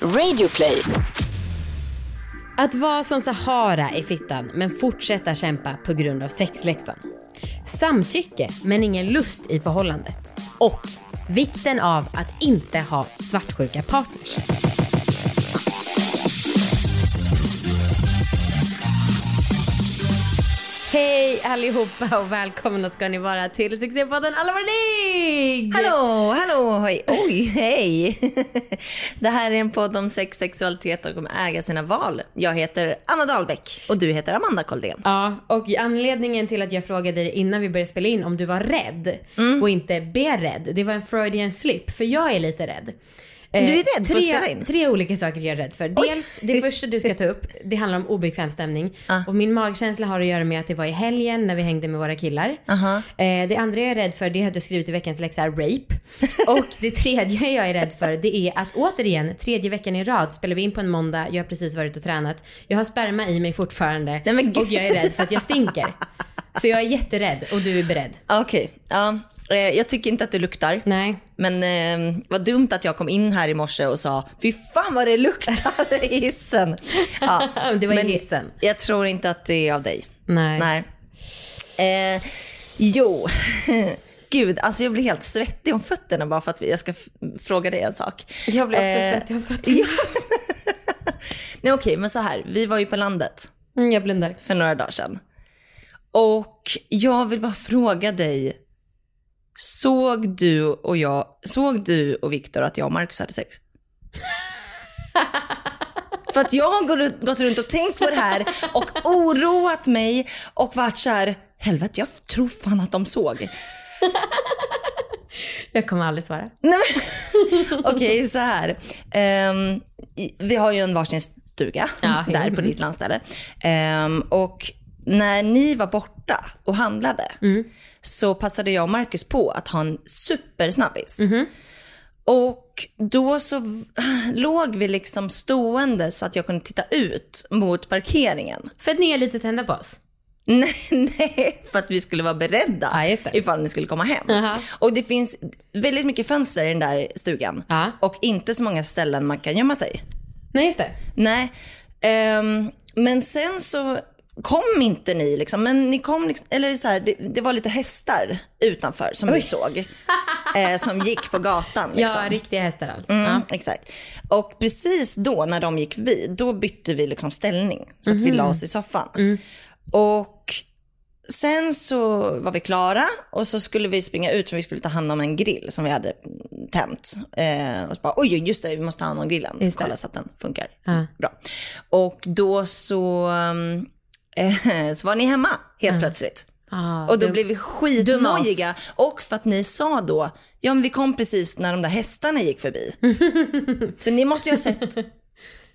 Radioplay. Att vara som Sahara i fittan men fortsätta kämpa på grund av sexläxan. Samtycke men ingen lust i förhållandet. Och vikten av att inte ha svartsjuka partners. Hej allihopa och välkomna ska ni vara till succépodden Alla var dig! Hallå, hallå, hoj, oj, hej. Det här är en podd om sex, sexualitet och om att äga sina val. Jag heter Anna Dahlbäck och du heter Amanda Koldén. Ja, och anledningen till att jag frågade dig innan vi började spela in om du var rädd Mm. och inte beredd, det var en Freudian slip, för jag är lite rädd. Du är Eh, rädd för att tre, spela in? Tre olika saker jag är rädd för. Dels, det första du ska ta upp, det handlar om obekväm stämning. Ah. Och min magkänsla har att göra med att det var i helgen när vi hängde med våra killar. Aha. Eh, det andra jag är rädd för, det är att du skrivit i veckans läxa rape. Och det tredje jag är rädd för, det är att återigen, tredje veckan i rad spelar vi in på en måndag, jag har precis varit och tränat. Jag har sperma i mig fortfarande Nej, och jag är rädd för att jag stinker. Så jag är jätterädd och du är beredd. Okej, ja. Eh, Jag tycker inte att det luktar. Nej. Men eh, vad dumt att jag kom in här i morse och sa fy fan vad det luktar i hissen. Ja. Det var i hissen. Jag tror inte att det är av dig. Nej. Nej. Eh, jo, gud, alltså jag blir helt svettig om fötterna bara för att jag ska fråga dig en sak. Jag blir också Eh, svettig av fötterna. Nej okej, men så här, vi var ju på landet Mm, jag blundar. för några dagar sedan. Och jag vill bara fråga dig, såg du och jag, såg du och Viktor att jag och Marcus hade sex? För att jag har gått- runt och tänkt på det här och oroat mig och varit så här, helvete jag tror fan att de såg. Jag kommer aldrig svara. Okej, så här. I- vi har ju en varsin stuga Ja, där mm. på ditt landställe. Ehm, och när ni var borta och handlade Mm. Så passade jag och Marcus på att ha en supersnabbis. Mhm. Och då så låg vi liksom stående så att jag kunde titta ut mot parkeringen. För att ni är lite tända på oss. Nej, nej, för att vi skulle vara beredda Ja, ifall ni skulle komma hem. Jaha. Och det finns väldigt mycket fönster i den där stugan. Ja. Och inte så många ställen man kan gömma sig. Nej, just det. Nej, ehm, men sen så kom inte ni liksom. Men ni kom liksom, eller så här, det, det var lite hästar utanför som vi såg. eh, som gick på gatan liksom. Ja, riktiga hästar alltså. Mm, Ja. Exakt. Och precis då när de gick förbi, då bytte vi liksom ställning. Så att vi la oss i soffan. Och sen så var vi klara och så skulle vi springa ut för vi skulle ta hand om en grill som vi hade tänt. Eh, och så bara, oj, just det, vi måste ta hand om grillen. Kolla så att den funkar. Ja. Bra. Och då så, um, så var ni hemma helt plötsligt. Ah, Och då du- blev vi skitnojiga. Och för att ni sa då, ja men vi kom precis när de där hästarna gick förbi. så ni måste ju ha sett,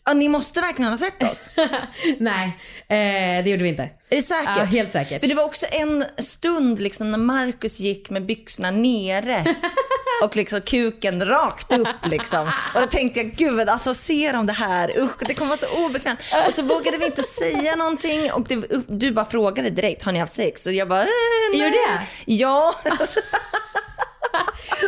ja ni måste verkligen ha sett oss. Nej, eh, det gjorde vi inte. Är det säkert? Ja, helt säkert. För det var också en stund liksom när Markus gick med byxorna nere och liksom kuken rakt upp liksom. Och då tänkte jag, gud alltså ser de det här, usch det kommer vara så obekvämt. Och så vågade vi inte säga någonting och det, du bara frågade direkt, har ni haft sex? Och jag bara, eh, nej. Gjorde jag? Ja.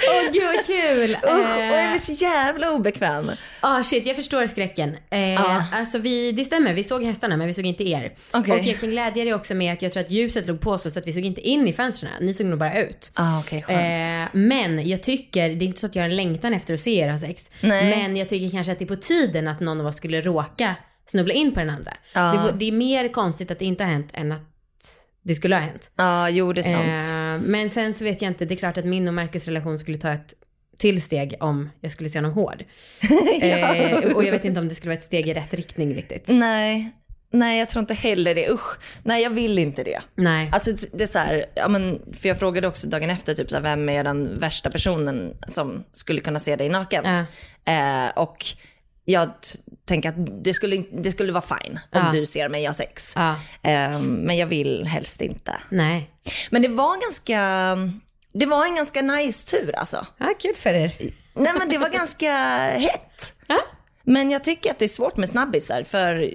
Åh gud vad kul! Usch, och jag Eh, blev så jävla obekväm. ah, shit, jag förstår skräcken. Eh, Ja. Alltså vi, det stämmer, vi såg hästarna men vi såg inte er. Okej. Och jag kan glädja dig också med att jag tror att ljuset låg på så att vi såg inte in i fönstren. Ni såg nog bara ut. Ah, skönt. Eh, men jag tycker, det är inte så att jag har en längtan efter att se er ha sex. Nej. Men jag tycker kanske att det är på tiden att någon av oss skulle råka snubbla in på den andra. Ja. Det, det är mer konstigt att det inte har hänt än att det skulle ha hänt. Ja, jo det är sant. Eh, men sen så vet jag inte, det är klart att min och Marcus relation skulle ta ett till steg om jag skulle se honom hård. eh, och jag vet inte om det skulle vara ett steg i rätt riktning riktigt. Nej, nej jag tror inte heller det. Usch, nej jag vill inte det. Nej. Alltså det är så här, ja, men, för jag frågade också dagen efter typ så här, vem är den värsta personen som skulle kunna se dig naken? Ja. Eh, och jag t- tänker att det skulle, det skulle vara fine om Ja. du ser mig ha sex. Ja. Eh, men jag vill helst inte. Nej. Men det var ganska, det var en ganska nice tur alltså. Ja, kul för er. Nej men det var ganska hett. Ja. Men jag tycker att det är svårt med snabbisar för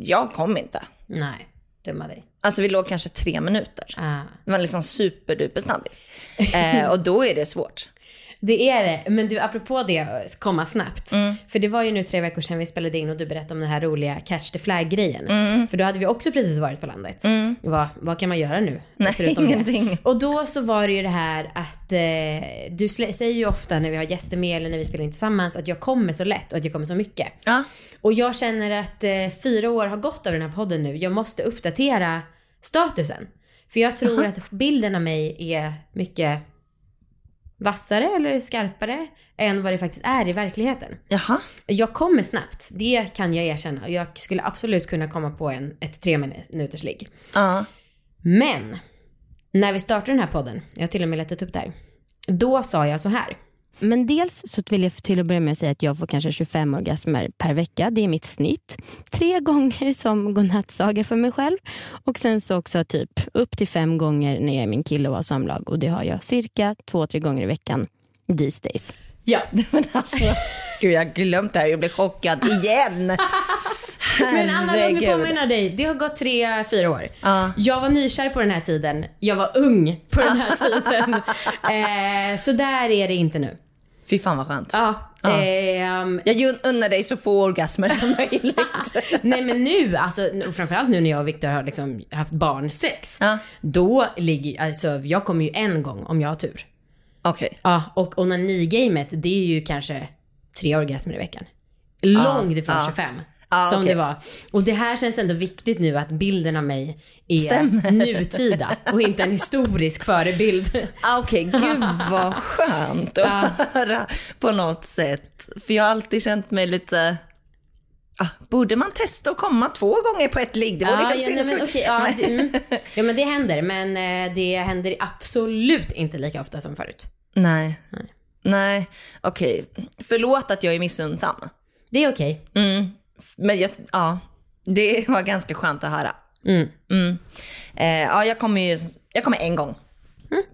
jag kom inte. Nej, dumma dig. Alltså vi låg kanske tre minuter. Ah. Det var liksom superduper snabbis. Eh, och då är det svårt. Det är det. Men du, apropå det, komma snabbt. För det var ju nu tre veckor sedan vi spelade in och du berättade om den här roliga catch the flag-grejen. För då hade vi också precis varit på landet. Vad, vad kan man göra nu? Nej, förutom ingenting. Det? Och då så var det ju det här att eh, du säger ju ofta när vi har gäster med eller när vi spelar in tillsammans att jag kommer så lätt och att jag kommer så mycket. Ja. Och jag känner att eh, fyra år har gått av den här podden nu. Jag måste uppdatera statusen. För jag tror att bilden av mig är mycket vassare eller skarpare än vad det faktiskt är i verkligheten. Jaha. Jag kommer snabbt, det kan jag erkänna. Och Jag skulle absolut kunna komma på en, ett tre minuters ligg. Ja. Men, när vi startade den här podden, jag har till och med letat upp det här. Då sa jag så här. Men dels så vill jag till att börja med säga att jag får kanske 25 orgasmer per vecka. Det är mitt snitt. Tre gånger som godnattsaga för mig själv. Och sen så också typ upp till fem gånger när jag är min kille och har samlag. Och det har jag cirka två, tre gånger i veckan these days. Ja, Men alltså, gud jag har glömt det här. Jag blir chockad igen. Men Anna, låt mig påminna dig. Det har gått tre, fyra år. Ja. Jag var nykär på den här tiden. Jag var ung på den här tiden. eh, så där är det inte nu. Fy fan vad skönt. Ja. Ja. ehm, Jag unnar dig så få orgasmer som möjligt. nej men nu, alltså framförallt nu när jag och Viktor har liksom haft barnsex. Ja. Då ligger, alltså jag kommer ju en gång om jag har tur. Okej. Ja, och onani-gamet det är ju kanske tre orgasmer i veckan. Långt ifrån ja. 25. Ja, som okej. det var. Och det här känns ändå viktigt nu att bilden av mig är Stämmer. nutida och inte en historisk förebild. Ah, Okej, gud vad skönt att höra på något sätt. För jag har alltid känt mig lite... Ah, borde man testa att komma två gånger på ett ligg? Det vore helt ja, nej, men, okej, ja, det, mm. ja men det händer men eh, det händer absolut inte lika ofta som förut. Nej. Nej, okej. Förlåt att jag är missunnsam. Det är okej. Mm. Men jag, ja, det var ganska skönt att höra. Mm. Mm. Eh, ja, jag kommer ju jag kommer en gång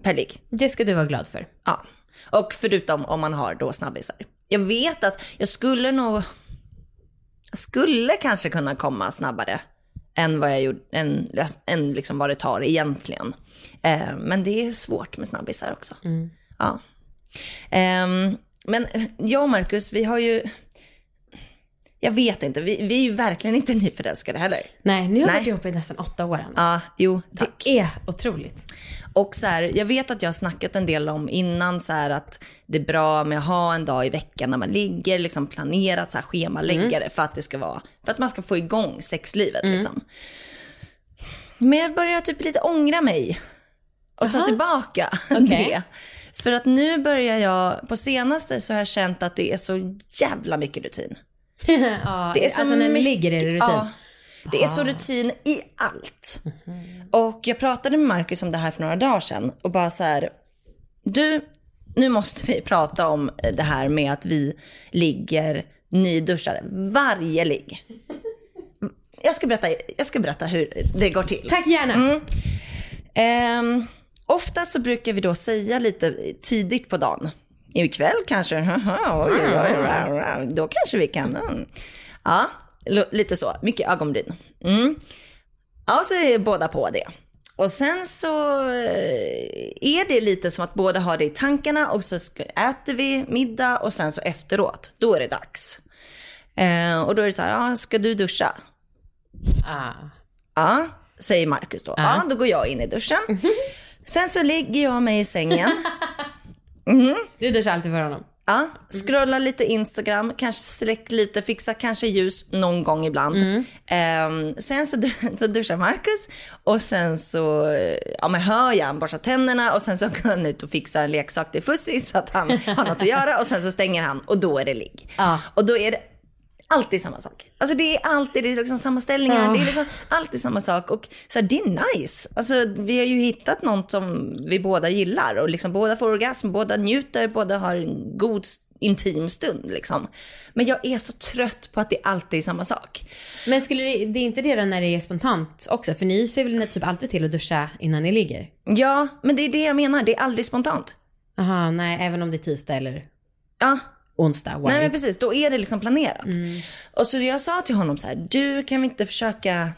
per ligg. Det ska du vara glad för. Ja. Och förutom om man har då snabbisar. Jag vet att jag skulle nog, jag skulle kanske kunna komma snabbare än vad jag gjorde, än, än liksom vad det tar egentligen. Eh, men det är svårt med snabbisar också. Ja. Ehm, men jag och Marcus, vi har ju, jag vet inte, vi, vi är ju verkligen inte nyförälskade heller. Nej, ni har Nej. varit ihop i nästan åtta år Anna. Ja, jo, tack. Det är otroligt. Och så här, jag vet att jag har snackat en del om innan så här att det är bra med att ha en dag i veckan när man ligger, liksom planerat så här schemalägga det för att det ska vara, för att man ska få igång sexlivet liksom. Men jag börjar typ lite ångra mig och ta Aha. tillbaka Okej. det. För att nu börjar jag, på senaste så har jag känt att det är så jävla mycket rutin. ja, Det är så alltså när ni ligger är det rutin. Ja, det är så rutin i allt. Och jag pratade med Marcus om det här för några dagar sedan och bara så här, du, nu måste vi prata om det här med att vi ligger nyduschade varje ligg. Jag ska berätta, jag ska berätta hur det går till. Tack gärna. Ehm, ofta så brukar vi då säga lite tidigt på dagen. Ikväll kanske, haha, oj, oj, oj, oj, oj, då kanske vi kan. mm. Ja, lite så. Mycket ögonbryn. Mm. Ja, så är båda på det. Och sen så eh, är det lite som att båda har det i tankarna och så äter vi middag och sen så efteråt, då är det dags. Eh, och då är det så här, ja, ska du duscha? Ah. Ja, säger Markus då. Ja, då går jag in i duschen. Sen så ligger jag mig i sängen. Du duschar alltid för honom. Ja, scrollar lite Instagram, kanske släck lite, fixa kanske ljus någon gång ibland. Ehm, sen så, så duschar Marcus och sen så eh, ja, men hör jag han borsta tänderna och sen så går han ut och fixar en leksak till Fussi så att han har något att göra och sen så stänger han och då är det ligg. Ja. Och då är det alltid samma sak. Alltså det är alltid det är liksom samma ställningar, Ja. det är liksom alltid samma sak och så här, det är nice. Alltså vi har ju hittat något som vi båda gillar och liksom båda får orgasm, båda njuter, båda har en god intim stund liksom. Men jag är så trött på att det alltid är samma sak. Men skulle det, det är inte det då när det är spontant också? För ni ser väl typ alltid till att duscha innan ni ligger? Ja, men det är det jag menar, det är aldrig spontant. Aha, nej, även om det är tisdag eller Ja, onsdag. Nej men precis, då är det liksom planerat. Och så jag sa till honom så här, du kan vi inte försöka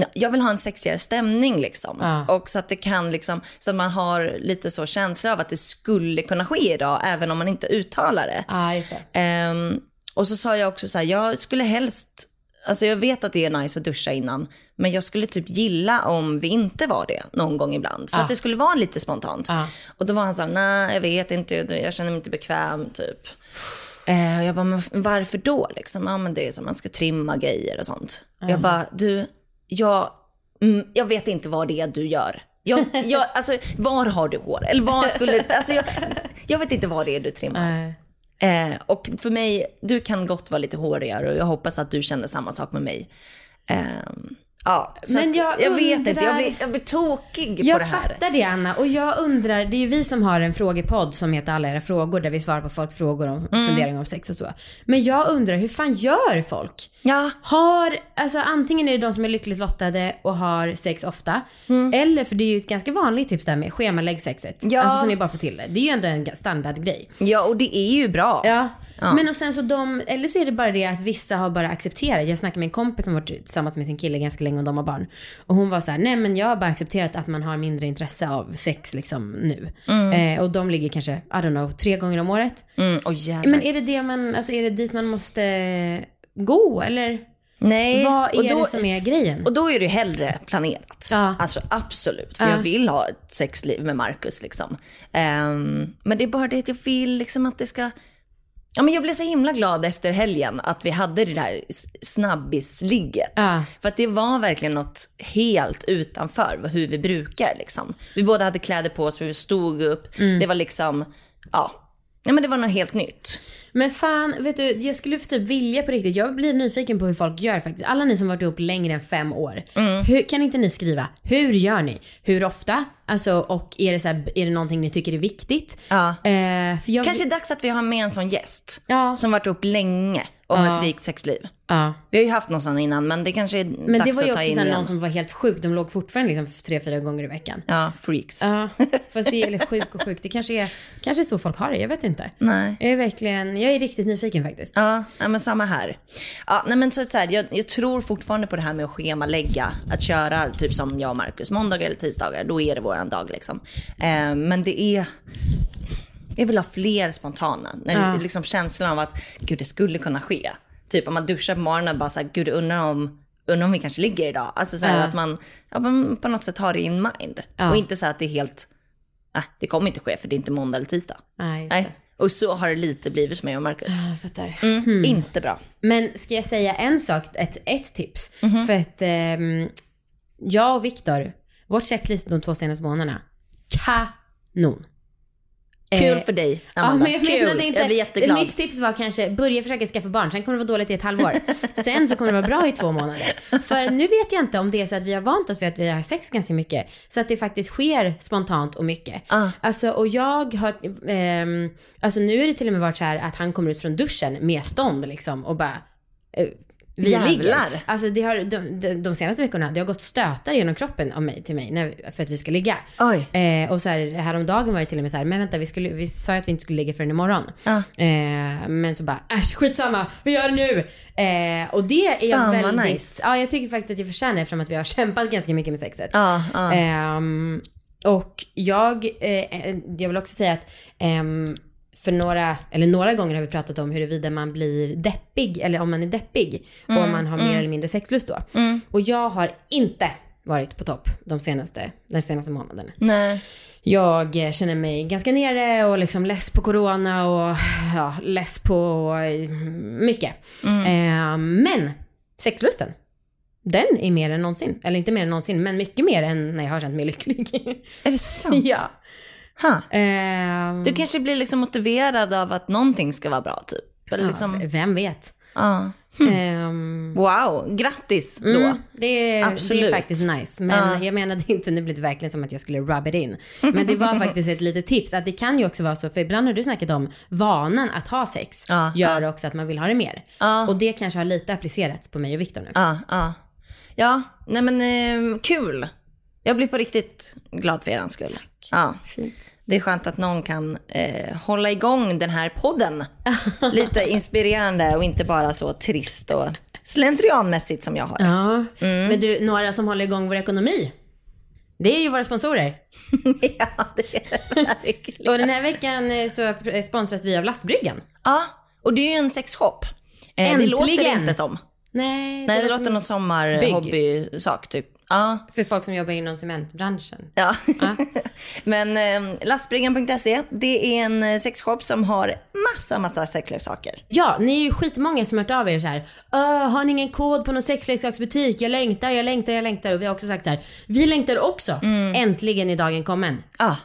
Ja, Jag vill ha en sexigare stämning liksom. Ja. Och så att det kan liksom, så att man har lite så känsla av att det skulle kunna ske idag, även om man inte uttalar det. Just det. Ehm, och så sa jag också så här, jag skulle helst, alltså jag vet att det är nice att duscha innan, men jag skulle typ gilla om vi inte var det någon gång ibland. För Ja. att det skulle vara lite spontant. Ja. Och då var han så här, nej jag vet inte, jag känner mig inte bekväm typ. Eh, och jag bara, men varför då liksom? Ja men det är som man ska trimma grejer och sånt. Jag bara, du, jag, mm, jag vet inte vad det är du gör. Jag, jag, alltså, var har du hår? Eller vad skulle, alltså jag, jag vet inte vad det är du trimmar. Nej. Eh, och för mig, du kan gott vara lite hårigare och jag hoppas att du känner samma sak med mig. Eh, ja, Men jag jag, vet inte, undrar- jag blir, jag blir tokig på Jag det här. fattar det Anna och jag undrar, det är ju vi som har en frågepodd som heter Alla era frågor där vi svarar på folk frågor om Mm. funderingar om sex och så. Men jag undrar, hur fan gör folk? Ja, Har, alltså antingen är det de som är lyckligt lottade och har sex ofta. Eller, för det är ju ett ganska vanligt tips där med schemalägg sexet. Ja. Alltså så ni bara får till det. Det är ju ändå en standardgrej. ja, och det är ju bra. Ja. Men och sen så de, eller så är det bara det att vissa har bara accepterat. Jag snackade med en kompis som varit tillsammans med sin kille ganska länge och de har barn. Och hon var så här: nej men jag har bara accepterat att man har mindre intresse av sex liksom nu. Eh, och de ligger kanske, I don't know, tre gånger om året. Mm, jävlar. Men är det det man, alltså är det dit man måste gå eller? Nej, Vad är och då, det som är grejen? och då är det ju hellre planerat. Ja. Alltså absolut, för Ja. jag vill ha ett sexliv med Marcus liksom. Ehm, men det är bara det att jag vill liksom att det ska... Ja, men jag blev så himla glad efter helgen att vi hade det där snabbisligget. Ja. För att det var verkligen något helt utanför hur vi brukar liksom. Vi båda hade kläder på oss, vi stod upp. Mm. Det var liksom, ja. ja men det var något helt nytt. Men fan, vet du, jag skulle typ vilja på riktigt, jag blir nyfiken på hur folk gör faktiskt. Alla ni som varit ihop längre än fem år. Mm. Hur, kan inte ni skriva, hur gör ni? Hur ofta? Alltså, och är det, så här, är det någonting ni tycker är viktigt? Ja. Eh, jag, Kanske dags att vi har med en sån gäst. Ja. Som varit upp länge och har ett rikt sexliv. Ja. Vi har ju haft någon sån innan men det kanske är Men det dags var ju att ta också in så här, igen. någon som var helt sjuk. De låg fortfarande liksom tre, fyra gånger i veckan. Ja, freaks. Ja, fast det är eller sjuk och sjuk. Det kanske är, kanske är så folk har det, jag vet inte. Nej. Jag är verkligen, jag är riktigt nyfiken faktiskt. Ja, ja, men samma här. Ja, nej, men så, så här, jag, jag tror fortfarande på det här med att schemalägga. Att köra typ som jag och Marcus, måndagar eller tisdagar, då är det våran dag liksom. Eh, men det är, jag vill ha fler spontana. När Ja. liksom känslan av att gud det skulle kunna ske. Typ om man duschar på morgonen och bara såhär, gud undrar om, undrar om vi kanske ligger idag. Alltså så här, Ja. att man, ja, man på något sätt har det in mind. Ja. Och inte så här att det är helt, nej det kommer inte ske för det är inte måndag eller tisdag. Just Nej. Och så har det lite blivit för mig och Marcus. Jag fattar. Mm. Inte bra. Men ska jag säga en sak, ett, ett tips? Mhm. För att ehm, jag och Viktor, vårt checklist de två senaste månaderna, kanon. Kul Eh, för dig, Ja, Amanda. men jag Kul. inte, Jag blir jätteglad. mitt tips var kanske börja försöka skaffa barn, sen kommer det vara dåligt i ett halvår. Sen så kommer det vara bra i två månader. För nu vet jag inte om det är så att vi har vant oss vid att vi har sex ganska mycket, så att det faktiskt sker spontant och mycket. Ah. Alltså och jag har, ehm, alltså nu är det till och med varit så här att han kommer ut från duschen med stånd liksom och bara eh, vi Jävlar. ligger. Alltså det har, de, de, de senaste veckorna, det har gått stötar genom kroppen av mig till mig när, för att vi ska ligga. Oj. Eh, och så här, häromdagen var det till och med så här, men vänta vi, skulle, vi sa ju att vi inte skulle ligga förrän imorgon. Ja. Eh, men så bara, äsch skitsamma, vi gör det nu. Eh, och det är Fan, väldigt, nice. ja jag tycker faktiskt att jag förtjänar eftersom att vi har kämpat ganska mycket med sexet. Ja. Ehm, och jag, eh, jag vill också säga att ehm, för några, eller några gånger har vi pratat om huruvida man blir deppig, eller om man är deppig och Mm, om man har mer eller mindre sexlust då. Och jag har inte varit på topp de senaste, den senaste månaden. Nej. Jag känner mig ganska nere och liksom less på corona och ja, less på mycket. Eh, men sexlusten, den är mer än någonsin. Eller inte mer än någonsin, men mycket mer än när jag har känt mig lycklig. Är det sant? ja. Ha. Eh, Du kanske blir liksom motiverad av att någonting ska vara bra typ. Eller ja, liksom, Vem vet? ja. Ehm, Wow, grattis då. Mm, det, är, det Absolut. är faktiskt nice. Men Ja. jag menade inte, nu blir det verkligen som att jag skulle rub it in. Men det var faktiskt ett litet tips att det kan ju också vara så, för ibland har du snackat om vanan att ha sex Ja, gör också att man vill ha det mer. Ja. Och det kanske har lite applicerats på mig och Viktor nu. Ja, nej men eh, kul. Jag blir på riktigt glad för er skull. Ja. Fint. Det är skönt att någon kan eh, hålla igång den här podden. Lite inspirerande och inte bara så trist och slentrianmässigt som jag har. Ja, Mm. men du, några som håller igång vår ekonomi. Det är ju våra sponsorer. ja, det är det verkligen. Och den här veckan eh, så sponsras vi av Lastbryggan. Ja, och det är ju en sexshop. Eh, det låter det Äntligen! inte som. Nej, Nej, det låter någon sommarhobbysak typ. Ja. för folk som jobbar inom cementbranschen. Ja. Men eh, lastbryggan.se, det är en eh, sexshop som har massa, massa sexleksaker. Ja, ni är ju skitmånga som har hört av er så här. "Öh, har ni ingen kod på någon sexleksaksbutik? Jag längtar, jag längtar, jag längtar. Och vi har också sagt så här. Vi längtar också. Mm. Äntligen är dagen kommen. Ja.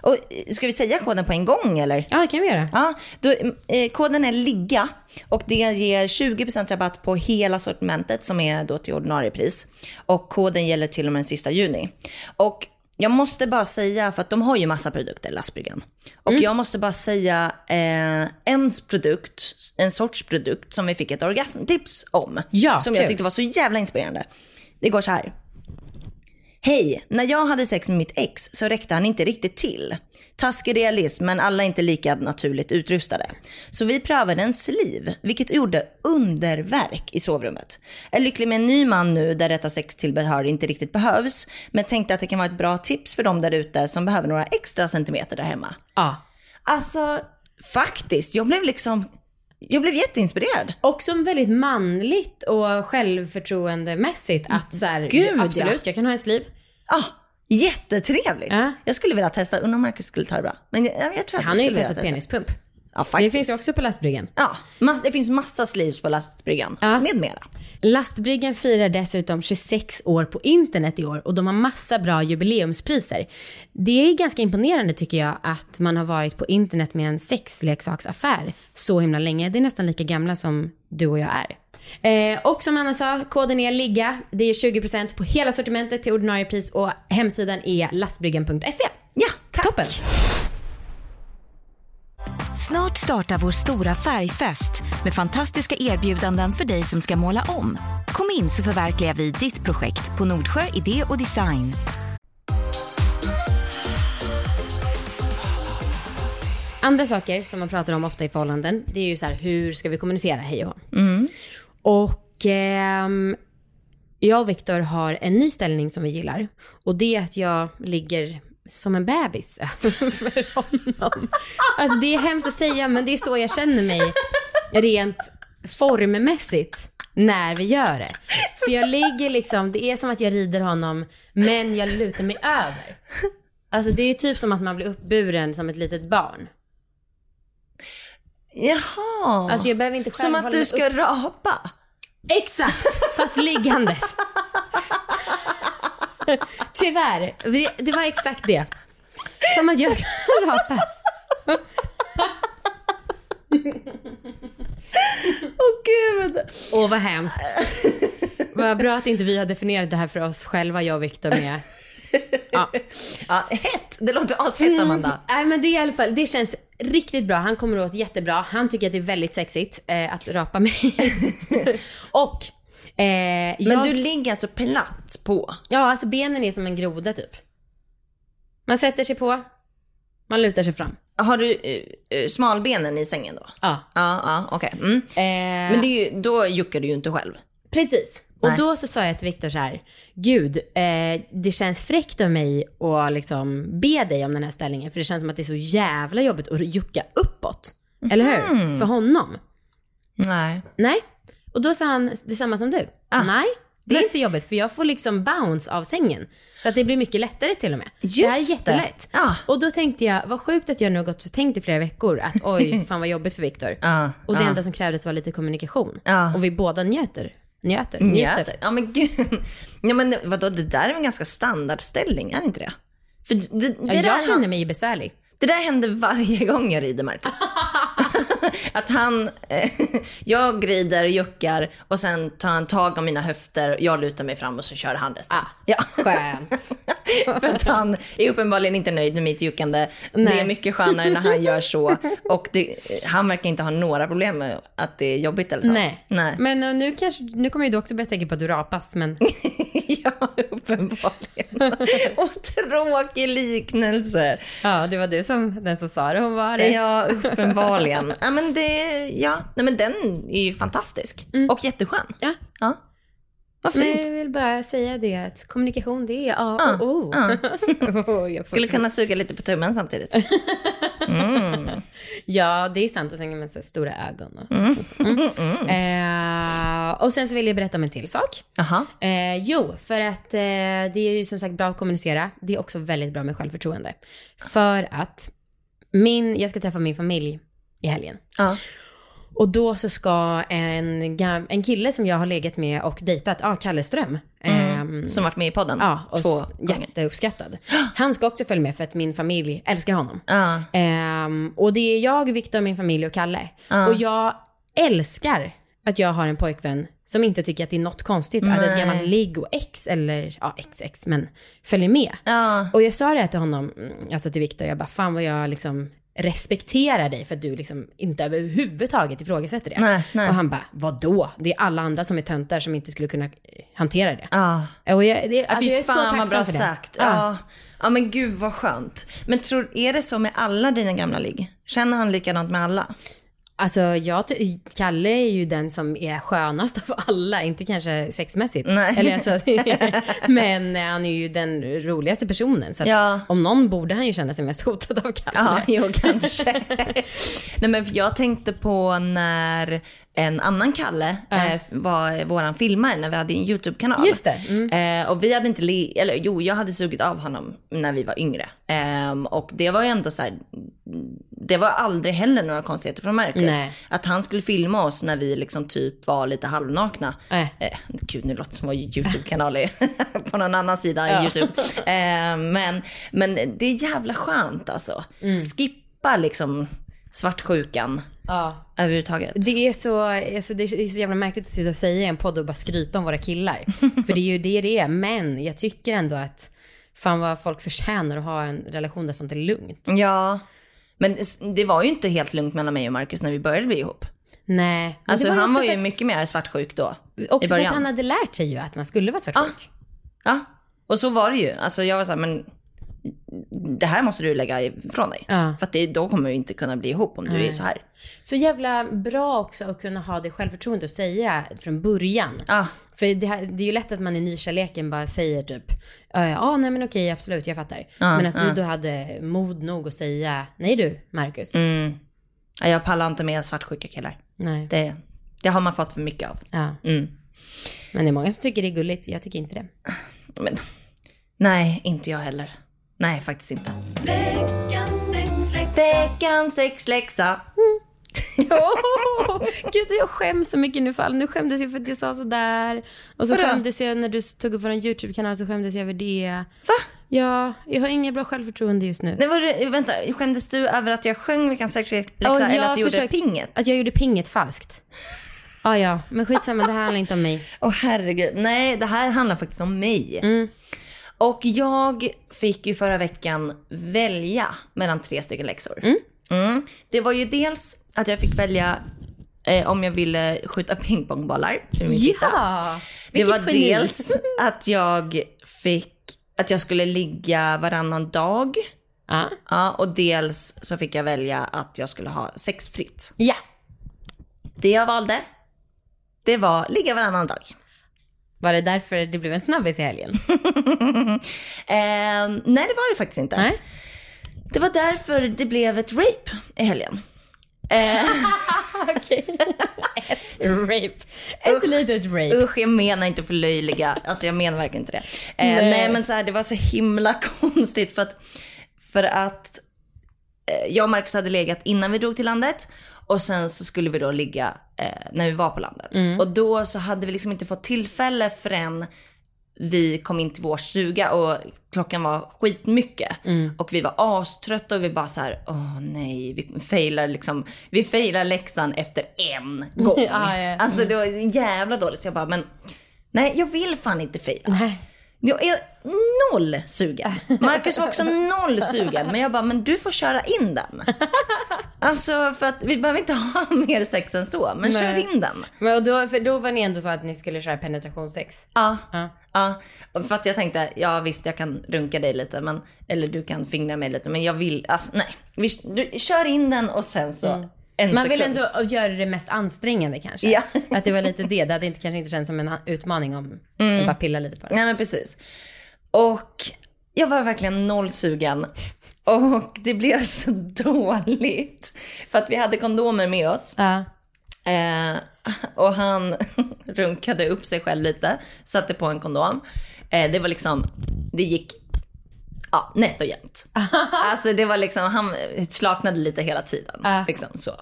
Och eh, ska vi säga koden på en gång eller? Ja, det kan vi göra. Ja, då, eh, koden är LIGGA och det ger 20% rabatt på hela sortimentet som är då till ordinarie pris. Och koden gäller till och med den sista juni. Och jag måste bara säga, för att de har ju massa produkter, lastbryggan. Och jag måste bara säga eh, en produkt, en sorts produkt som vi fick ett orgasmtips om. Ja, som jag kul. tyckte var så jävla inspirerande. Det går så här. Hej, när jag hade sex med mitt ex så räckte han inte riktigt till. Taskig realism, men alla är inte lika naturligt utrustade. Så vi prövade en sliv, vilket gjorde underverk i sovrummet. Jag är lycklig med en ny man nu där detta sextillbehör inte riktigt behövs, men tänkte att det kan vara ett bra tips för dem där ute som behöver några extra centimeter där hemma. Ja. Alltså, faktiskt, jag blev liksom, jag blev jätteinspirerad. Och som väldigt manligt och självförtroendemässigt att så här, Gud, ja. absolut, jag kan ha en sliv. Ah, jättetrevligt. Ja. Jag skulle vilja testa, undrar om Marcus skulle ta det bra. Men jag, jag tror att Han har ju testat testa. penispump. Ja, Det finns ju också på lastbryggan. Ja, det finns massa sleeves på lastbryggan. Ja. Med mera. Lastbryggan firar dessutom 26 år på internet i år och de har massa bra jubileumspriser. Det är ganska imponerande tycker jag att man har varit på internet med en sexleksaksaffär så himla länge. Det är nästan lika gamla som du och jag är. Eh, och som Anna sa, koden är LIGGA. Det är 20% på hela sortimentet till ordinarie pris och hemsidan är lastbryggan.se. Ja, tack. Toppen! Snart startar vår stora färgfest med fantastiska erbjudanden för dig som ska måla om. Kom in så förverkligar vi ditt projekt på Nordsjö Idé och Design. Andra saker som man pratar om ofta i förhållanden, det är ju så här, hur ska vi kommunicera hej och hå? Och ehm, jag och Viktor har en ny ställning som vi gillar. Och det är att jag ligger som en bebis över honom. Alltså det är hemskt att säga, men det är så jag känner mig rent formmässigt när vi gör det. För jag ligger liksom, det är som att jag rider honom, men jag lutar mig över. Alltså det är typ som att man blir uppburen som ett litet barn. Jaha. Alltså jag behöver inte själv Som att du ska upp. rapa. Exakt, fast liggandes. Tyvärr, det, var exakt det. Som att jag ska rapa. Åh gud. Åh vad hemskt. Vad bra att inte vi har definierat det här för oss själva, jag och Viktor med. Ja. Ja, hett. Det låter ashett Amanda. Nej men det är i alla fall, det känns riktigt bra. Han kommer åt jättebra. Han tycker att det är väldigt sexigt eh, att rapa mig. och eh, Men jag, du ligger alltså platt på. Ja, alltså benen är som en groda typ. Man sätter sig på, man lutar sig fram. Har du eh, smalbenen i sängen då? Ja. Ja, ja, okej. Mm. Eh, Men ju, då juckar du ju inte själv. Precis. Och Nej. då så sa jag till Viktor så här, gud, eh, det känns fräckt av mig att liksom be dig om den här ställningen, för det känns som att det är så jävla jobbigt att jucka uppåt. Eller hur? För honom. Nej. Nej. Och då sa han detsamma som du. Ah. Nej, det är inte jobbigt, för jag får liksom bounce av sängen. Så att det blir mycket lättare till och med. det här är Just jättelätt. Ja. Och då tänkte jag, vad sjukt att jag nu har gått och tänkt i flera veckor att oj, fan vad jobbigt för Viktor. Ja, och det ja. enda som krävdes var lite kommunikation. Ja. Och vi båda njöter. Njöter. Njöter. Ja men gud. Ja men vadå, det där är en ganska standardställning, är det inte det? För det, det, Ja, där, jag känner mig besvärlig. det där händer varje gång jag rider Marcus. att han, eh, jag rider, juckar och sen tar han tag om mina höfter, jag lutar mig fram och så kör han resten. Ah, Ja. Skönt. För att han är uppenbarligen inte nöjd med mitt juckande. Det är mycket skönare när han gör så. Och det, han verkar inte ha några problem med att det är jobbigt eller så. Nej. Nej. Men eh, nu, kanske, nu kommer ju du också börja tänka på att du rapas, men ja, uppenbarligen. Och tråkig liknelse. ja, det var du som, den som sa det. Hon var det. Ja, uppenbarligen. Ja, men, det, ja. Nej, men den är ju fantastisk. Och jätteskön. Ja. Ja. Vad Men fint. jag vill bara säga det att kommunikation det är A och O. ja. Oh, jag Skulle kunna suga lite på tummen samtidigt. Ja, det är sant. Och sen med så stora ögon. Och, mm. Eh, och sen så vill jag berätta om en till sak. Eh, jo, för att eh, det är ju som sagt bra att kommunicera. Det är också väldigt bra med självförtroende. För att min, jag ska träffa min familj i helgen. Ja. Och då så ska en, en kille som jag har legat med och dejtat, ja, Kalle Ström. ehm, Som varit med i podden Ja, och två gånger. jätteuppskattad. Han ska också följa med för att min familj älskar honom. Ja. Ehm, och det är jag, Viktor, min familj och Kalle. Och jag älskar att jag har en pojkvän som inte tycker att det är något konstigt att ett Nej. gammalt ligg och ex, eller ja, XX, men följer med. Ja. Och jag sa det till honom, mm, alltså till Viktor, jag bara fan vad jag liksom respekterar dig för att du liksom inte överhuvudtaget ifrågasätter det. Nej, nej. Och han bara, vadå? Det är alla andra som är töntar som inte skulle kunna eh, hantera det. Ja. Och jag, det, alltså jag är så tacksam vad bra för det. sagt. Ja. Ja. ja men gud vad skönt. Men tror, är det så med alla dina gamla ligg? Känner han likadant med alla? Alltså jag, Kalle är ju den som är skönast av alla, inte kanske sexmässigt. Nej. Eller alltså, men han är ju den roligaste personen. Så Ja. om någon borde han ju känna sig mest hotad av Kalle. Ja, jo kanske. Nej men jag tänkte på när en annan Kalle eh, var våran filmare när vi hade en YouTube-kanal. Just det, mm. Eh, och vi hade inte, eller jo jag hade sugit av honom när vi var yngre. Ehm, och det var ju ändå så här, det var aldrig heller några konstigheter från Marcus. Nej. Att han skulle filma oss när vi liksom typ var lite halvnakna. Nej. Eh, gud nu låter det som vår YouTube-kanal är på någon annan sida än YouTube. Eh, men, men det är jävla skönt alltså. Mm. Skippa liksom svartsjukan Ja. överhuvudtaget. Det är, så, alltså det är så jävla märkligt att sitta och säga i en podd och bara skryta om våra killar. För det är ju det det är. Men jag tycker ändå att fan vad folk förtjänar att ha en relation där sånt är lugnt. Ja, men det var ju inte helt lugnt mellan mig och Marcus när vi började bli ihop. Nej. Alltså det han var ju för, mycket mer svartsjuk då. Också för att han hade lärt sig ju att man skulle vara svartsjuk. Ja, och så var det ju. Alltså jag var så här, men det här måste du lägga ifrån dig. Ja. För att det, då kommer vi inte kunna bli ihop om du är så här. Så jävla bra också att kunna ha det självförtroende och säga från början. Ja, För det, här, det är ju lätt att man i nykärleken bara säger typ, ja ah, nej men okej absolut jag fattar. men att du då hade mod nog att säga, nej du Marcus. Mm. Ja, jag pallar inte med svartsjuka killar. Nej. Det, det har man fått för mycket av. Ja. Mm. Men det är många som tycker det är gulligt, jag tycker inte det. Men, nej, inte jag heller. Nej, faktiskt inte. Veckans sexläxa. Oh, gud, jag skäms så mycket nu för. Nu skämdes jag för att jag sa sådär. Och så Vadå? skämdes jag när du tog upp vår YouTube-kanal så skämdes jag över det. Va? Ja, jag har inget bra självförtroende just nu. Nej, var det, vänta, skämdes du över att jag sjöng veckans sexläxa Och eller jag att du gjorde pinget? Att jag gjorde pinget falskt. Ja, ja, men skitsamma, det här handlar inte om mig. Åh herregud, nej det här handlar faktiskt om mig. Mm. Och jag fick ju förra veckan välja mellan tre stycken läxor. Mm. Det var ju dels att jag fick välja eh, om jag ville skjuta pingpongbollar. Ja, Det var geni. dels att jag fick att jag skulle ligga varannan dag. Ja. Ja, och dels så fick jag välja att jag skulle ha sexfritt. ja. Det jag valde, det var ligga varannan dag. Var det därför det blev en snabbis i helgen? Eh, nej, det var det faktiskt inte. Nej. Det var därför det blev ett rape i helgen. Eh, Okej. Ett rape. Ett litet rape. usch, jag menar inte förlöjliga. Alltså jag menar verkligen inte det. Eh, Nej. nej. men så här, det var så himla konstigt för att, för att eh, jag och Marcus hade legat innan vi drog till landet. Och sen så skulle vi då ligga eh, när vi var på landet. Och då så hade vi liksom inte fått tillfälle förrän vi kom in till vår stuga och klockan var skitmycket. Och vi var aströtta och vi bara så här: åh nej, vi failar liksom, vi failar läxan efter en gång. Ja, ja. Alltså det var jävla dåligt. Så jag bara, men nej jag vill fan inte faila. Nej. Jag är noll sugen. Marcus var också noll sugen. Men jag bara, men du får köra in den. Alltså för att vi behöver inte ha mer sex än så. Men Nej. kör in den. Men då, för då var ni ändå så att ni skulle köra penetrationssex? Ja. Ja. Ja, för att jag tänkte, ja visst jag kan runka dig lite, men, eller du kan fingra mig lite, men jag vill, alltså nej. Vi, du, kör in den och sen så en. Man vill sekund. ändå göra det mest ansträngande kanske. Ja. Att det var lite det. Det hade inte, kanske inte känts som en utmaning om Mm. man bara pilla lite på det. Nej men precis. Och jag var verkligen noll sugen. Och det blev så dåligt. För att vi hade kondomer med oss. Ja. Eh, och han runkade upp sig själv lite, satte på en kondom. Eh, det var liksom, det gick ja, nätt och jämnt. alltså det var liksom, han slaknade lite hela tiden. Liksom så.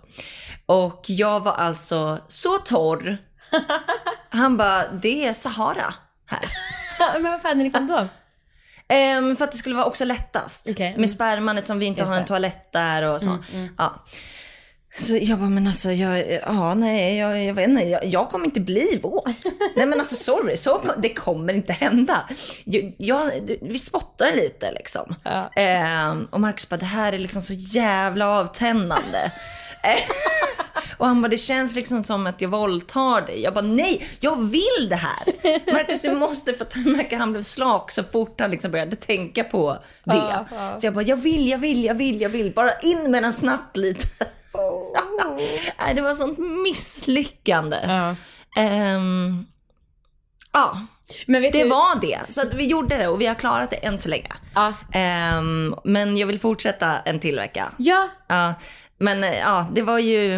Och jag var alltså så torr. Han bara, det är Sahara här. Men varför hade ni kondom? Ehm, för att det skulle vara också lättast. Mm. Med sperman eftersom vi inte Just har en det. toalett där och så. Ja. Så jag bara, men alltså, jag, ja, nej, jag, jag vet inte, jag, jag kommer inte bli våt. nej men alltså sorry, så, det kommer inte hända. Jag, jag, vi spottar lite liksom. Ja. Ehm, och Marcus bara, det här är liksom så jävla avtändande. Eh, och han bara, det känns liksom som att jag våldtar dig. Jag bara, nej, jag vill det här. Marcus, du måste, för att han blev slak så fort han liksom började tänka på det. Ja, ja. Så jag bara, jag vill, jag vill, jag vill, jag vill. Bara in med den snabbt lite. Nej, det var sånt misslyckande. Ja. Ehm, ja, Men det du, var det. Så vi gjorde det och vi har klarat det än så länge. Ja. Ehm, men jag vill fortsätta en till vecka. Ja, Ja, men eh, ja, det var ju...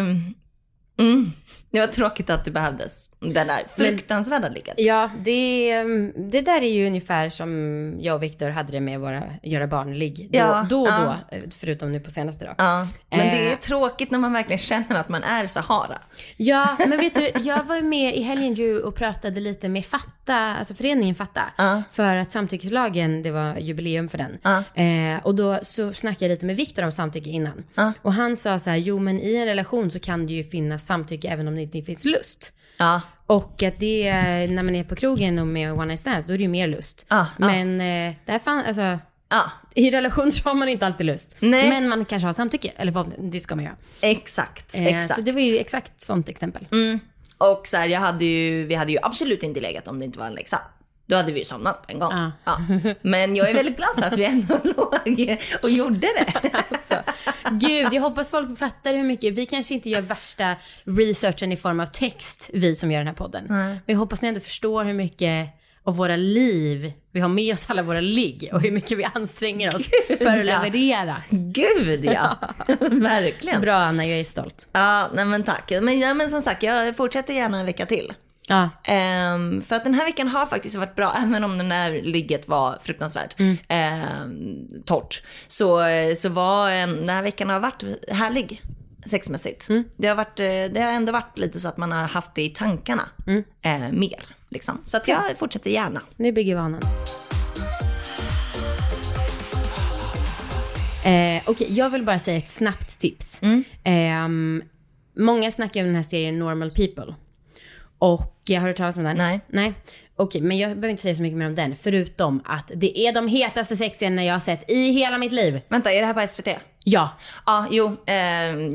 Mm, det var tråkigt att det behövdes. Den där fruktansvärda ligget. ja det, det där är ju ungefär som jag och Viktor hade det med våra göra barn-ligg. Då, Ja, då och ja. då, eh, förutom nu på senaste då. Ja, men det är Eh. tråkigt när man verkligen känner att man är Sahara. Ja, men vet du, jag var ju med i helgen ju och pratade lite med Fatta, alltså föreningen Fatta. Ja. För att samtyckeslagen, det var jubileum för den. Eh, och då så snackade jag lite med Viktor om samtycke innan. Och han sa så här, jo men i en relation så kan det ju finnas samtycke även om det inte finns lust. Ja, Och att det, är- när man är på krogen och med one night stands, då är det ju mer lust. Ja. Men eh, det här fan, alltså, ja, i relation så har man inte alltid lust. Nej. Men man kanske har samtycke, eller vad, det ska man göra. exakt. Eh, exakt. Så det var ju exakt sånt exempel. Mm. Och så här, jag hade ju, vi hade ju absolut inte legat om det inte var en läxa. Då hade vi ju somnat på en gång. Ja. Ja. Men jag är väldigt glad för att vi ändå låg och gjorde det. Alltså, gud, jag hoppas folk fattar hur mycket, vi kanske inte gör värsta researchen i form av text, vi som gör den här podden. Men jag hoppas ni ändå förstår hur mycket av våra liv, vi har med oss alla våra ligg och hur mycket vi anstränger oss Gud, för att ja. leverera. Gud ja, verkligen. Bra Anna, jag är stolt. Ja, nej men tack. Men, ja, men som sagt, jag fortsätter gärna en vecka till. Ja, Ehm, för att den här veckan har faktiskt varit bra, även om den här ligget var fruktansvärt ehm, torrt. Så, så var en, den här veckan har varit härlig sexmässigt. Det, har varit, eh, det har ändå varit lite så att man har haft det i tankarna eh, mer. Liksom. Så att jag fortsätter gärna. nu bygger vanan. Eh, Okej, jag vill bara säga ett snabbt tips. Ehm, många snackar om den här serien Normal People. Och jag har hört talas om den? Nej. Nej. Okej, men jag behöver inte säga så mycket mer om den. Förutom att det är de hetaste sexscenerna jag har sett i hela mitt liv. Vänta, är det här på SVT? Ja. Ja, jo, eh,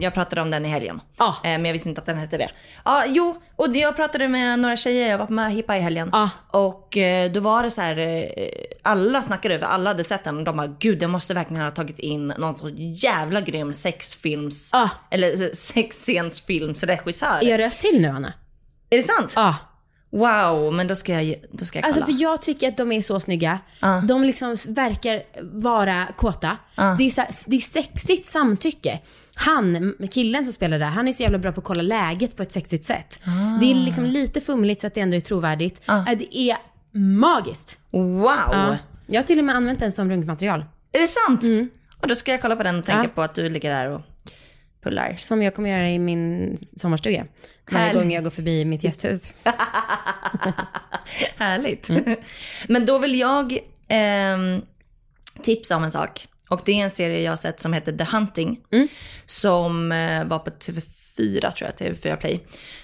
jag pratade om den i helgen. Ja. Eh, men jag visste inte att den hette det. Ja, jo, och jag pratade med några tjejer, jag var på Möhippa i helgen. Ja. Och eh, då var det så här, eh, alla snackade över, alla hade sett den och de bara, gud jag måste verkligen ha tagit in någon så jävla grym sexfilms, Ja. eller sexscensfilmsregissör. Är jag röst till nu, Anna? Är det sant? Ja. Wow, men då ska jag, då ska jag kolla. Alltså för jag tycker att de är så snygga. Ja. De liksom verkar vara kåta. Det, är så, det är sexigt samtycke. Han, killen som spelar där, han är så jävla bra på att kolla läget på ett sexigt sätt. Det är liksom lite fumligt så att det ändå är trovärdigt. Äh, Det är magiskt. Wow! Ja. Jag har till och med använt den som runkmaterial. Är det sant? Och då ska jag kolla på den och tänka Mm. På att du ligger där och pullar. Som jag kommer göra i min sommarstuga. Varje gång jag går förbi mitt gästhus. Härligt. Men då vill jag ehm, tipsa om en sak. Och det är en serie jag har sett som heter The Hunting. Som eh, var på TV4 fyra tror jag, TV4 Play.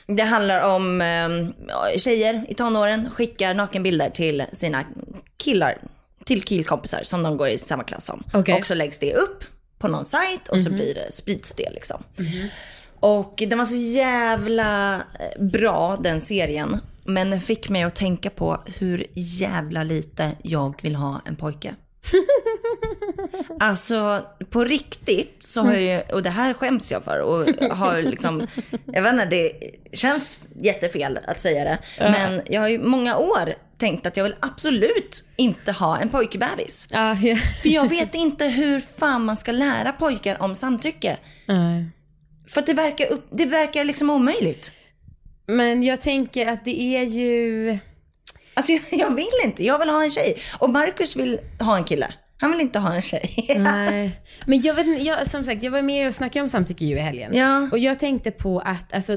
Det handlar om eh, tjejer i tonåren skickar nakenbilder till sina killar, till killkompisar som de går i samma klass som. Okej. Och så läggs det upp på någon sajt och så blir det, sprids det liksom. Och den var så jävla eh, bra den serien. Men den fick mig att tänka på hur jävla lite jag vill ha en pojke. Alltså på riktigt så har jag ju, och det här skäms jag för och har liksom, jag vet inte, det känns jättefel att säga det. Men jag har ju många år tänkt att jag vill absolut inte ha en pojkbebis. Ja, ja. För jag vet inte hur fan man ska lära pojkar om samtycke. För det verkar, upp, det verkar liksom omöjligt. Men jag tänker att det är ju... Alltså jag, jag vill inte, jag vill ha en tjej. Och Marcus vill ha en kille. Han vill inte ha en tjej. Nej. Men jag vet jag, som sagt, jag var med och snackade om samtycke ju i helgen. Ja. Och jag tänkte på att alltså,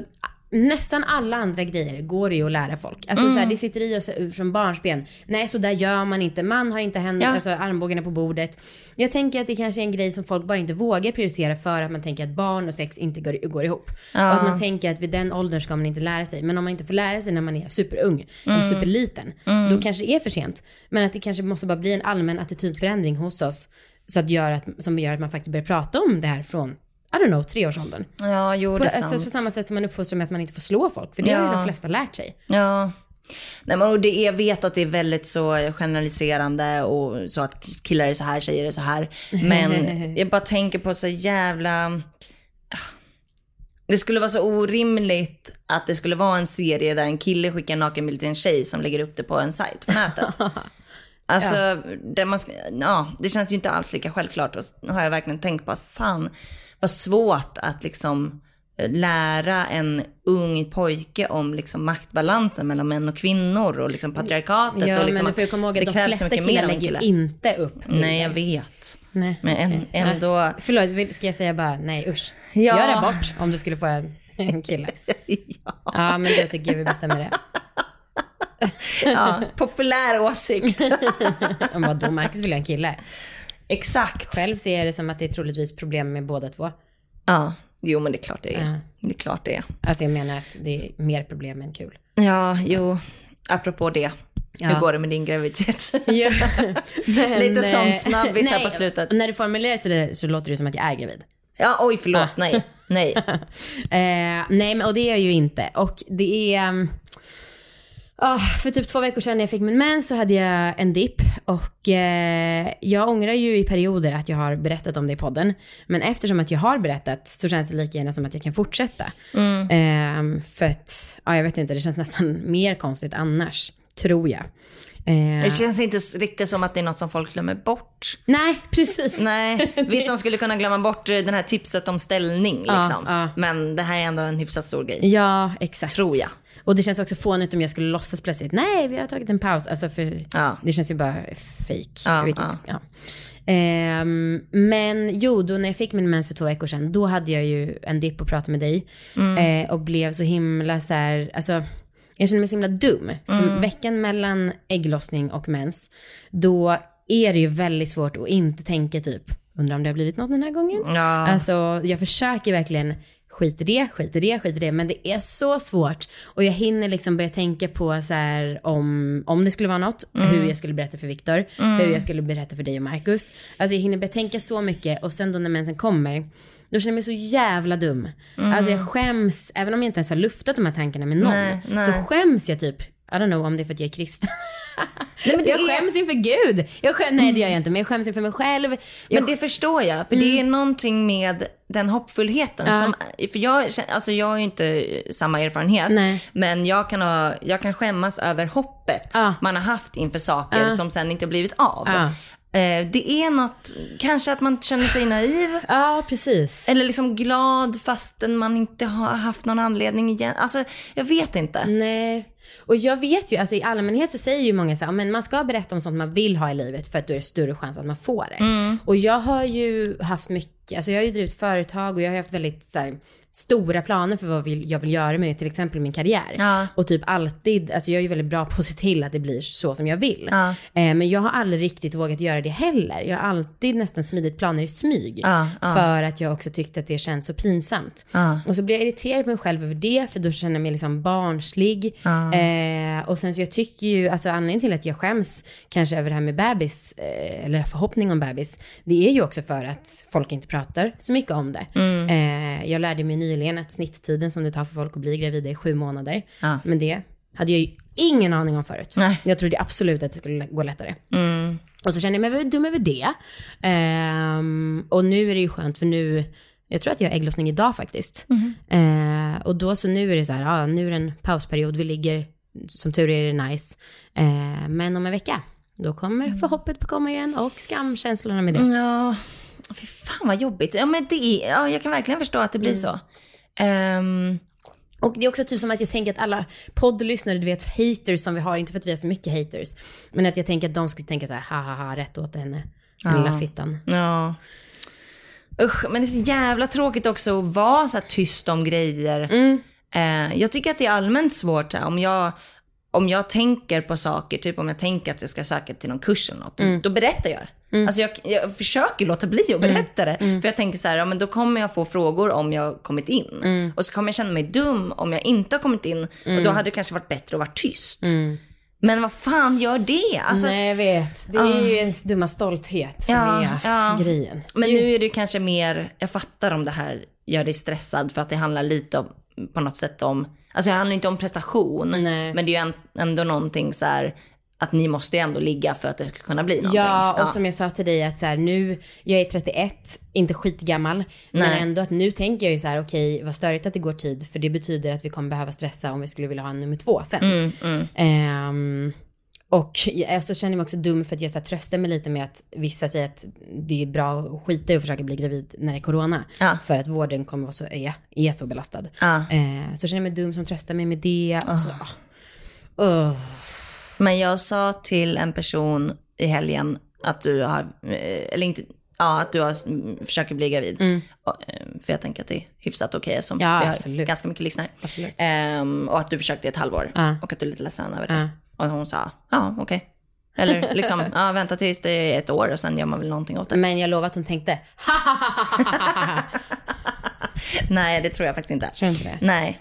nästan alla andra grejer går det ju att lära folk. Alltså Mm. så här, det sitter i oss från barnsben. Nej, så där gör man inte. Man har inte händer, Ja. alltså, armbågarna på bordet. Jag tänker att det kanske är en grej som folk bara inte vågar prioritera för att man tänker att barn och sex inte går, går ihop. Ja. Och att man tänker att vid den åldern ska man inte lära sig. Men om man inte får lära sig när man är superung eller superliten, då kanske det är för sent. Men att det kanske måste bara bli en allmän attitydförändring hos oss. Så att gör att, som gör att man faktiskt börjar prata om det här från, I don't know, treårsåldern. Ja, jo På, det är alltså, sant. på samma sätt som man uppfostrar med att man inte får slå folk. För det har ju Ja. de flesta lärt sig. Ja. Nej, men och det, jag vet att det är väldigt så generaliserande och så att killar är så här, tjejer är så här. Men jag bara tänker på så jävla... Det skulle vara så orimligt att det skulle vara en serie där en kille skickar en nakenbild till en tjej som lägger upp det på en sajt på nätet. Alltså, där man ja, det känns ju inte alls lika självklart. Och har jag verkligen tänkt på att fan, vad svårt att liksom eh, lära en ung pojke om liksom maktbalansen mellan män och kvinnor och liksom patriarkatet. Ja, och liksom men du får komma ihåg det att de flesta killar lägger kille. inte upp Nej, jag vet. Nej, Men en- okej. ändå- Ja. Förlåt, ska jag säga bara nej usch. Ja. Gör abort om du skulle få en, en kille. ja. Ja, men då tycker jag vi bestämmer det. ja, populär åsikt. Vadå, Marcus vill ha en kille. Exakt. Själv ser jag det som att det är troligtvis problem med båda två. Ja, jo men det är klart det är. Ja. Det är klart det är. Alltså jag menar att det är mer problem än kul. Ja, jo. Apropå det. Ja. Hur går det med din graviditet? Ja, men, Lite sån eh, snabbis här på slutet. När du formulerar sig där så låter det som att jag är gravid. Ja, oj förlåt. Ah. Nej, nej. Eh, nej, men och det är jag ju inte. Och det är... ah, för typ två veckor sedan när jag fick min mens så hade jag en dipp och eh, jag ångrar ju i perioder att jag har berättat om det i podden. Men eftersom att jag har berättat så känns det lika gärna som att jag kan fortsätta. Eh, för att, ja jag vet inte, det känns nästan mer konstigt annars, tror jag. Eh, Det känns inte riktigt som att det är något som folk glömmer bort. nej, precis. Nej, vi som skulle kunna glömma bort eh, den här tipset om ställning Ja, liksom. ja. Men det här är ändå en hyfsat stor grej. Ja, exakt. Tror jag. Och det känns också fånigt om jag skulle låtsas plötsligt, nej vi har tagit en paus. Alltså för Ja. det känns ju bara fake. Ja, vilket, ja. Ehm, men jo, då när jag fick min mens för två veckor sedan, då hade jag ju en dipp och pratade med dig. Mm. Eh, och blev så himla så här, alltså jag kände mig så himla dum. Mm. veckan mellan ägglossning och mens, då är det ju väldigt svårt att inte tänka typ, undrar om det har blivit något den här gången? Ja. Alltså jag försöker verkligen skit i det, skit i det, skit i det. Men det är så svårt. Och jag hinner liksom börja tänka på så här om, om det skulle vara något, hur jag skulle berätta för Viktor, hur jag skulle berätta för dig och Marcus. Alltså jag hinner börja tänka så mycket och sen då när mensen kommer, då känner jag mig så jävla dum. Alltså jag skäms, även om jag inte ens har luftat de här tankarna med någon, Nej, nej. så skäms jag typ. I don't know om det är för att jag är kristen. Nej, men det jag är- skäms inför Gud. Jag skäm, nej det gör jag inte, men jag skäms inför mig själv. Jag Men det förstår jag, för det är någonting med den hoppfullheten. Mm. Ja. Som, för jag, alltså jag har ju inte samma erfarenhet, Nej. men jag kan, ha, jag kan skämmas över hoppet Ja. man har haft inför saker Ja. som sen inte blivit av. Eh, det är något, kanske att man känner sig naiv. Ja, precis. Eller liksom glad fastän man inte har haft någon anledning igen. Alltså, jag vet inte. Nej. Och jag vet ju, alltså i allmänhet så säger ju många så här, men man ska berätta om sånt man vill ha i livet för att då är det större chans att man får det. Och jag har ju haft mycket, alltså jag har ju drivit företag och jag har haft väldigt så här, stora planer för vad vill, jag vill göra med till exempel min karriär. Ja. Och typ alltid, alltså jag är ju väldigt bra på att se till att det blir så som jag vill. Ja. Eh, men jag har aldrig riktigt vågat göra det heller. Jag har alltid nästan smidit planer i smyg. Ja. För att jag också tyckte att det känns så pinsamt. Och så blir jag irriterad på mig själv över det, för då känner jag mig liksom barnslig. Eh, och sen så jag tycker ju, alltså anledningen till att jag skäms kanske över det här med bebis, eh, eller förhoppning om bebis, det är ju också för att folk inte pratar så mycket om det. Mm. Eh, jag lärde mig nyligen att snitttiden som det tar för folk att bli gravida är sju månader. Ja. Men det hade jag ju ingen aning om förut. Nej. Jag trodde absolut att det skulle gå lättare. Mm. Och så kände jag mig dum över det. Ehm, och nu är det ju skönt för nu, jag tror att jag har ägglossning idag faktiskt. Mhm. Eh, och då så nu är det så här, ja nu är det en pausperiod, vi ligger, som tur är det nice. Eh, men om en vecka, då kommer Mm. förhoppet komma igen och skamkänslorna med det. Ja, fy fan vad jobbigt. Ja, men det är, ja, jag kan verkligen förstå att det blir så. Ehm, Och det är också typ som att jag tänker att alla poddlyssnare, du vet haters som vi har, inte för att vi har så mycket haters, men att jag tänker att de skulle tänka så här, ha ha ha, rätt åt henne, den lilla fittan. ja. Usch, men det är så jävla tråkigt också att vara så tyst om grejer. Eh, jag tycker att det är allmänt svårt här, om jag, om jag tänker på saker, typ om jag tänker att jag ska söka till någon kurs eller något, då berättar jag. Alltså jag, jag försöker låta bli att berätta det. För jag tänker så här, ja, men då kommer jag få frågor om jag har kommit in. Och så kommer jag känna mig dum om jag inte har kommit in. Och då hade det kanske varit bättre att vara tyst. Men vad fan gör det? Alltså, Nej jag vet, det är ju ens dumma stolthet som Ja, är ja. grejen. Men nu är det kanske mer, jag fattar om det här gör dig stressad för att det handlar lite om, på något sätt om, alltså det handlar inte om prestation, Nej. men det är ju ändå någonting så här att ni måste ändå ligga för att det ska kunna bli någonting. Ja, och som jag sa till dig att så här, nu, jag är 31, inte skitgammal, men Nej. ändå att nu tänker jag ju så här, okej, vad störigt att det går tid, för det betyder att vi kommer behöva stressa om vi skulle vilja ha en nummer två sen. Mm, Ehm, och jag, så känner jag mig också dum för att jag så här, tröstar mig lite med att vissa säger att det är bra att skita i att försöka bli gravid när det är corona. Ja. För att vården kommer vara så, är, är så belastad. Ja. Eh, så känner jag mig dum som tröstar mig med det. Och så. Ugh. Men jag sa till en person i helgen att du har, eh, eller inte, ja att du har, mm, försöker bli gravid. Och, eh, För jag tänker att det är hyfsat okej som Ja, vi har absolut. ganska mycket lyssnare. Ehm, och att du försökte i ett halvår Ja. och att du är lite ledsen över det. Ja. Och hon sa, ja okej. Eller liksom, ja vänta tills det är ett år och sen gör man väl någonting åt det. Men jag lovar att hon tänkte, Nej det tror jag faktiskt inte. tror inte det? Nej.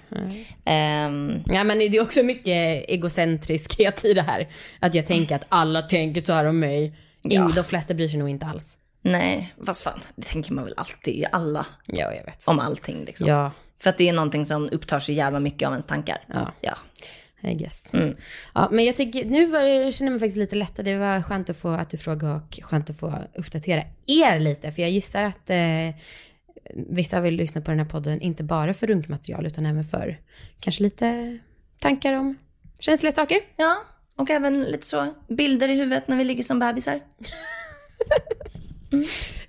Ehm, Ja men det är också mycket egocentriskhet i det här. Att jag tänker att alla tänker så här om mig. Ja. De flesta bryr sig nog inte alls. nej, fast fan, det tänker man väl alltid i alla, Ja, jag vet. om allting liksom. Ja, För att det är någonting som upptar så jävla mycket av ens tankar. Ja. ja. I guess. Mm. Ja, men jag tycker, nu var, det- känner jag mig faktiskt lite lättad. Det var skönt att få att du frågade och skönt att få uppdatera er lite. För jag gissar att eh, vissa vill lyssna på den här podden, inte bara för runkmaterial utan även för kanske lite tankar om känsliga saker. Ja, och även lite så bilder i huvudet när vi ligger som bebisar.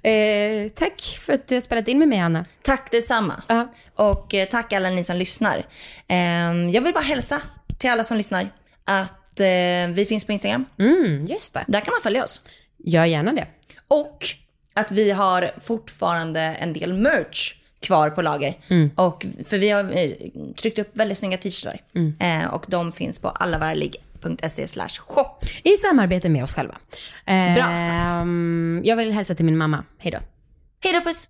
Eh, tack för att du har spelat in med mig, Anna. Tack detsamma. Ja. Och eh, tack alla ni som lyssnar. Ehm, jag vill bara hälsa till alla som lyssnar att eh, vi finns på Instagram. Mm, just det. Där kan man följa oss. Gör gärna det. Och att vi har fortfarande en del merch kvar på lager. Och, för vi har eh, tryckt upp väldigt snygga t-shirtar. Eh, och de finns på allavarlig.se shop. I samarbete med oss själva. Eh, Bra sagt. Jag vill hälsa till min mamma. Hej då. Hej då puss!